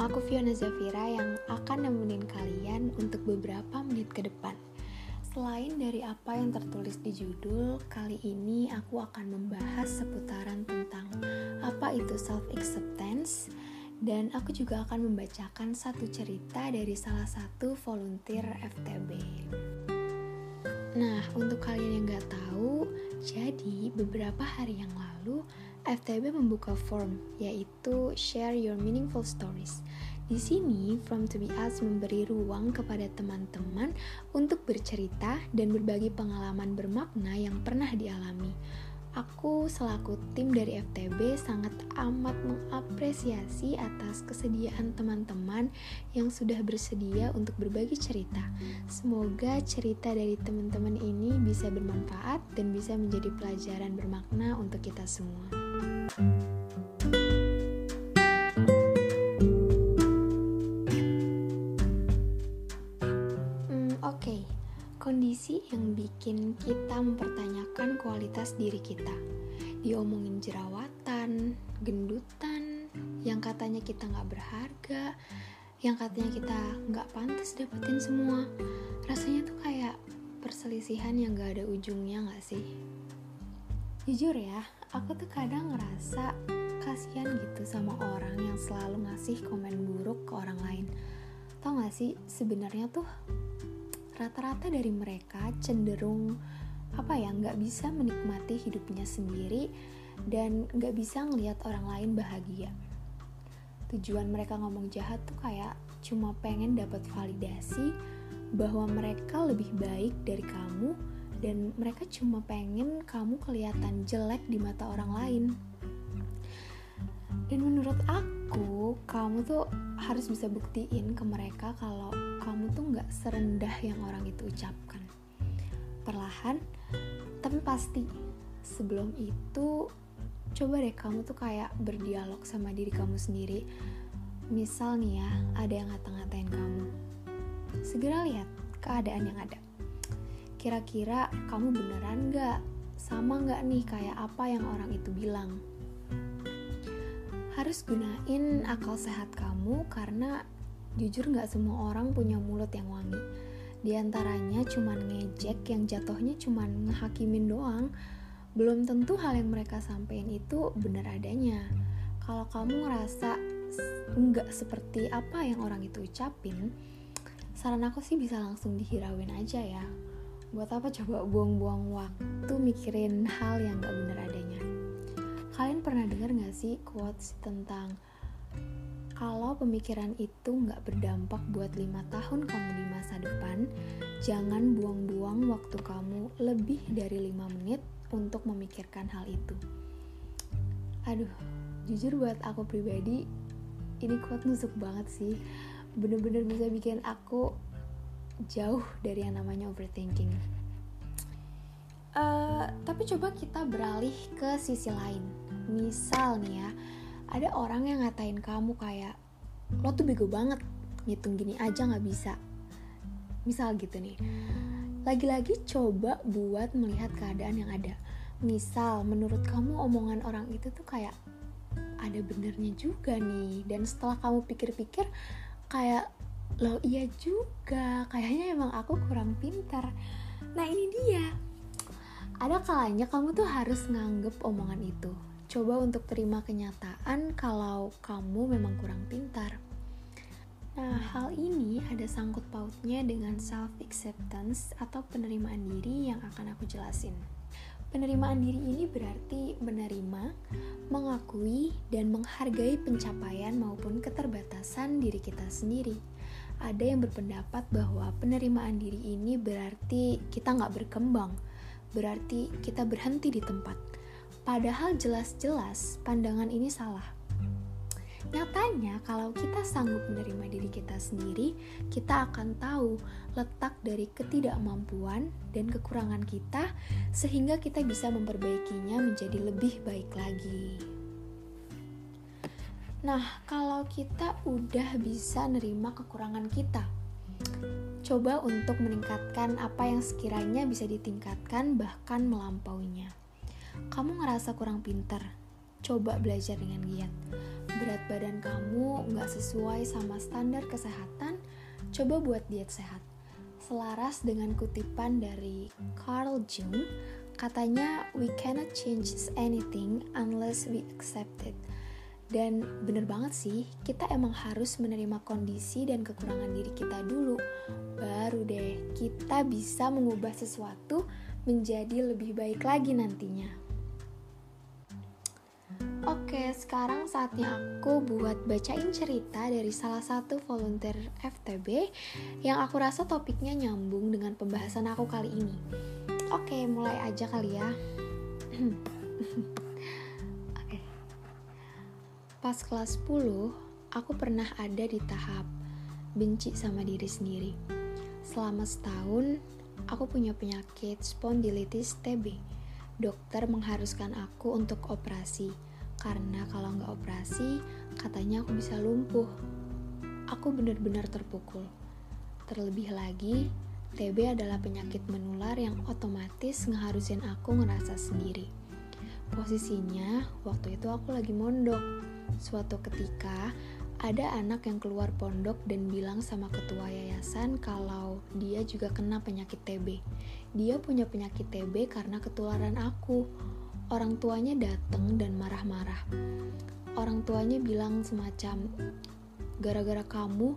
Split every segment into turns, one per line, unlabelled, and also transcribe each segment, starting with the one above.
Nama aku Fiona Zafira yang akan nemenin kalian untuk beberapa menit ke depan. Selain dari apa yang tertulis di judul, kali ini aku akan membahas seputaran tentang apa itu self-acceptance dan aku juga akan membacakan satu cerita dari salah satu volunteer FTB. Nah, untuk kalian yang gak tahu, jadi beberapa hari yang lalu FTB membuka form yaitu Share Your Meaningful Stories. Di sini, From To Be Us memberi ruang kepada teman-teman untuk bercerita dan berbagi pengalaman bermakna yang pernah dialami. Aku selaku tim dari FTB sangat amat mengapresiasi atas kesediaan teman-teman yang sudah bersedia untuk berbagi cerita. Semoga cerita dari teman-teman ini bisa bermanfaat dan bisa menjadi pelajaran bermakna untuk kita semua. Hmm, Oke, okay. kondisi yang bikin kita mempertanyakan kualitas diri kita. Diomongin jerawatan, gendutan, yang katanya kita nggak berharga, yang katanya kita nggak pantas dapetin semua. Rasanya tuh kayak perselisihan yang gak ada ujungnya gak sih? Jujur ya, aku tuh kadang ngerasa kasihan gitu sama orang yang selalu ngasih komen buruk ke orang lain. Tau gak sih, sebenarnya tuh rata-rata dari mereka cenderung apa ya nggak bisa menikmati hidupnya sendiri dan nggak bisa ngelihat orang lain bahagia. Tujuan mereka ngomong jahat tuh kayak cuma pengen dapat validasi bahwa mereka lebih baik dari kamu dan mereka cuma pengen kamu kelihatan jelek di mata orang lain. Dan menurut aku kamu tuh harus bisa buktiin ke mereka kalau kamu tuh nggak serendah yang orang itu ucapkan. Perlahan tapi pasti sebelum itu coba deh kamu tuh kayak berdialog sama diri kamu sendiri. Misal nih ya ada yang ngata-ngatain kamu. Segera lihat keadaan yang ada kira-kira kamu beneran gak sama gak nih kayak apa yang orang itu bilang? Harus gunain akal sehat kamu karena jujur gak semua orang punya mulut yang wangi. Di antaranya cuman ngejek yang jatuhnya cuman ngehakimin doang. Belum tentu hal yang mereka sampaikan itu benar adanya. Kalau kamu ngerasa nggak seperti apa yang orang itu ucapin saran aku sih bisa langsung dihirauin aja ya buat apa coba buang-buang waktu mikirin hal yang gak bener adanya? Kalian pernah dengar gak sih quotes tentang kalau pemikiran itu gak berdampak buat lima tahun kamu di masa depan jangan buang-buang waktu kamu lebih dari lima menit untuk memikirkan hal itu. Aduh jujur buat aku pribadi ini quote nusuk banget sih. Bener-bener bisa bikin aku jauh dari yang namanya overthinking. Uh, tapi coba kita beralih ke sisi lain. Misal nih ya, ada orang yang ngatain kamu kayak lo tuh bego banget, ngitung gini aja nggak bisa. Misal gitu nih. Lagi-lagi coba buat melihat keadaan yang ada. Misal menurut kamu omongan orang itu tuh kayak ada benernya juga nih dan setelah kamu pikir-pikir kayak loh iya juga. Kayaknya emang aku kurang pintar. Nah ini dia. Ada kalanya kamu tuh harus nganggep omongan itu. Coba untuk terima kenyataan kalau kamu memang kurang pintar. Nah, hal ini ada sangkut pautnya dengan self acceptance atau penerimaan diri yang akan aku jelasin. Penerimaan diri ini berarti menerima, mengakui, dan menghargai pencapaian maupun keterbatasan diri kita sendiri. Ada yang berpendapat bahwa penerimaan diri ini berarti kita nggak berkembang, berarti kita berhenti di tempat. Padahal jelas-jelas pandangan ini salah Nyatanya, kalau kita sanggup menerima diri kita sendiri, kita akan tahu letak dari ketidakmampuan dan kekurangan kita, sehingga kita bisa memperbaikinya menjadi lebih baik lagi. Nah, kalau kita udah bisa nerima kekurangan kita, coba untuk meningkatkan apa yang sekiranya bisa ditingkatkan, bahkan melampauinya. Kamu ngerasa kurang pinter, coba belajar dengan giat berat badan kamu nggak sesuai sama standar kesehatan, coba buat diet sehat. Selaras dengan kutipan dari Carl Jung, katanya we cannot change anything unless we accept it. Dan bener banget sih, kita emang harus menerima kondisi dan kekurangan diri kita dulu. Baru deh, kita bisa mengubah sesuatu menjadi lebih baik lagi nantinya. Oke, sekarang saatnya aku buat bacain cerita dari salah satu volunteer FTB yang aku rasa topiknya nyambung dengan pembahasan aku kali ini. Oke, mulai aja kali ya. Pas kelas 10, aku pernah ada di tahap benci sama diri sendiri. Selama setahun, aku punya penyakit spondilitis TB. Dokter mengharuskan aku untuk operasi karena kalau nggak operasi, katanya aku bisa lumpuh. Aku benar-benar terpukul. Terlebih lagi, TB adalah penyakit menular yang otomatis ngeharusin aku ngerasa sendiri. Posisinya, waktu itu aku lagi mondok. Suatu ketika, ada anak yang keluar pondok dan bilang sama ketua yayasan kalau dia juga kena penyakit TB. Dia punya penyakit TB karena ketularan aku orang tuanya datang dan marah-marah. Orang tuanya bilang semacam, gara-gara kamu,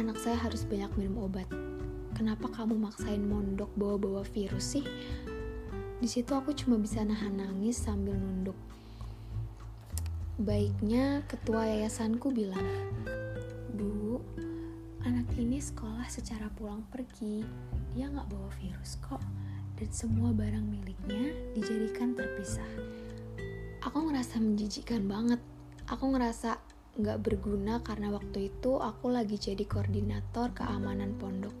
anak saya harus banyak minum obat. Kenapa kamu maksain mondok bawa-bawa virus sih? Di situ aku cuma bisa nahan nangis sambil nunduk. Baiknya ketua yayasanku bilang, Bu, anak ini sekolah secara pulang pergi, dia nggak bawa virus kok dan semua barang miliknya dijadikan terpisah. Aku ngerasa menjijikan banget. Aku ngerasa nggak berguna karena waktu itu aku lagi jadi koordinator keamanan pondok.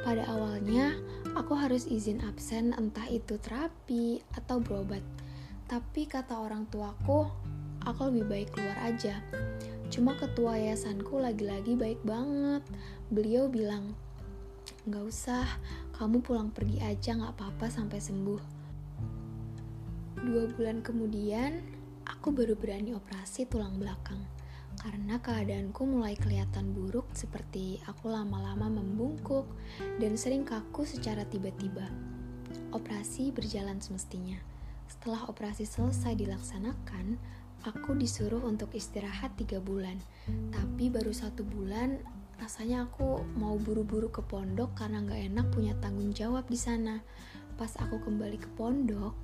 Pada awalnya, aku harus izin absen entah itu terapi atau berobat. Tapi kata orang tuaku, aku lebih baik keluar aja. Cuma ketua yayasanku lagi-lagi baik banget. Beliau bilang, nggak usah, kamu pulang pergi aja gak apa-apa sampai sembuh. Dua bulan kemudian, aku baru berani operasi tulang belakang karena keadaanku mulai kelihatan buruk seperti aku lama-lama membungkuk dan sering kaku secara tiba-tiba. Operasi berjalan semestinya. Setelah operasi selesai dilaksanakan, aku disuruh untuk istirahat tiga bulan. Tapi baru satu bulan rasanya aku mau buru-buru ke pondok karena nggak enak punya tanggung jawab di sana. Pas aku kembali ke pondok,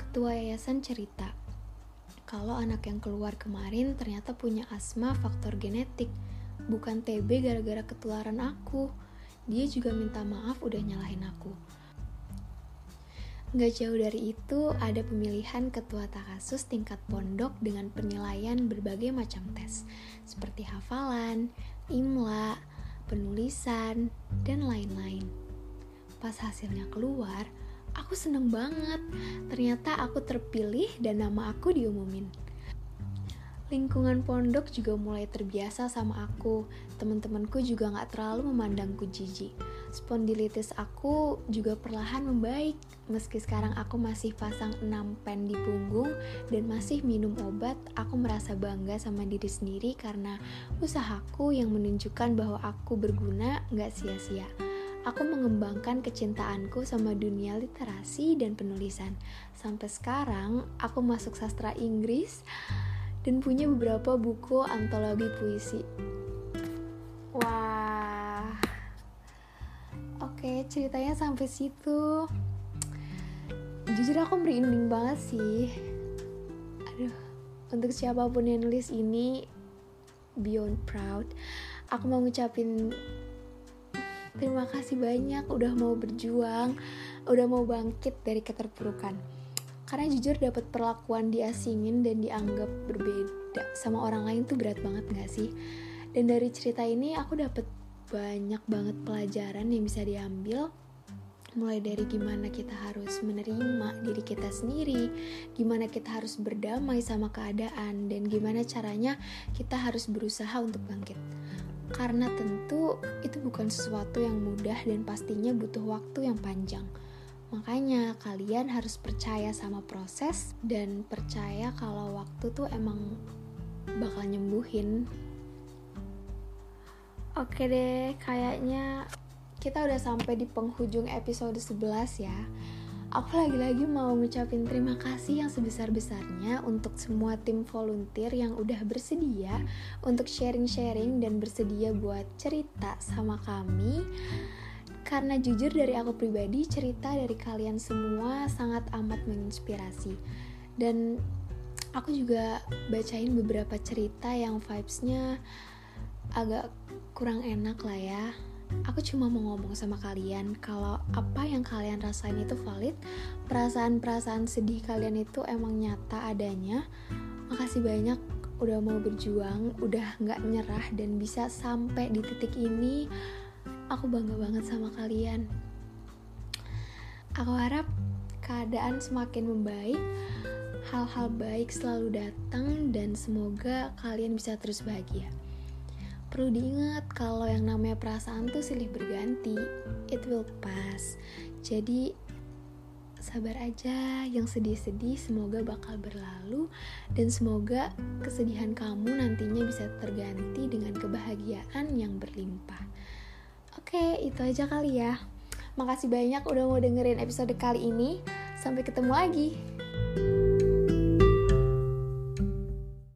ketua yayasan cerita kalau anak yang keluar kemarin ternyata punya asma faktor genetik, bukan TB gara-gara ketularan aku. Dia juga minta maaf udah nyalahin aku. Gak jauh dari itu, ada pemilihan ketua takasus tingkat pondok dengan penilaian berbagai macam tes, seperti hafalan, imla, penulisan, dan lain-lain. Pas hasilnya keluar, aku seneng banget. Ternyata aku terpilih dan nama aku diumumin. Lingkungan pondok juga mulai terbiasa sama aku. Teman-temanku juga gak terlalu memandangku jijik. Spondilitis aku juga perlahan membaik. Meski sekarang aku masih pasang 6 pen di punggung dan masih minum obat, aku merasa bangga sama diri sendiri karena usahaku yang menunjukkan bahwa aku berguna gak sia-sia aku mengembangkan kecintaanku sama dunia literasi dan penulisan. Sampai sekarang, aku masuk sastra Inggris dan punya beberapa buku antologi puisi. Wah, oke ceritanya sampai situ. Jujur aku merinding banget sih. Aduh, untuk siapa pun yang nulis ini, beyond proud. Aku mau ngucapin terima kasih banyak udah mau berjuang, udah mau bangkit dari keterpurukan karena jujur dapat perlakuan diasingin dan dianggap berbeda sama orang lain tuh berat banget gak sih dan dari cerita ini aku dapat banyak banget pelajaran yang bisa diambil mulai dari gimana kita harus menerima diri kita sendiri, gimana kita harus berdamai sama keadaan, dan gimana caranya kita harus berusaha untuk bangkit. Karena tentu itu bukan sesuatu yang mudah dan pastinya butuh waktu yang panjang. Makanya kalian harus percaya sama proses dan percaya kalau waktu tuh emang bakal nyembuhin. Oke deh, kayaknya kita udah sampai di penghujung episode 11 ya. Aku lagi-lagi mau ngucapin terima kasih yang sebesar-besarnya untuk semua tim volunteer yang udah bersedia untuk sharing-sharing dan bersedia buat cerita sama kami karena jujur dari aku pribadi, cerita dari kalian semua sangat amat menginspirasi. Dan aku juga bacain beberapa cerita yang vibesnya agak kurang enak lah ya. Aku cuma mau ngomong sama kalian kalau apa yang kalian rasain itu valid, perasaan-perasaan sedih kalian itu emang nyata adanya. Makasih banyak udah mau berjuang, udah nggak nyerah dan bisa sampai di titik ini aku bangga banget sama kalian. Aku harap keadaan semakin membaik, hal-hal baik selalu datang, dan semoga kalian bisa terus bahagia. Perlu diingat kalau yang namanya perasaan tuh silih berganti, it will pass. Jadi sabar aja, yang sedih-sedih semoga bakal berlalu dan semoga kesedihan kamu nantinya bisa terganti dengan kebahagiaan yang berlimpah. Oke, itu aja kali ya. Makasih banyak udah mau dengerin episode kali ini. Sampai ketemu lagi.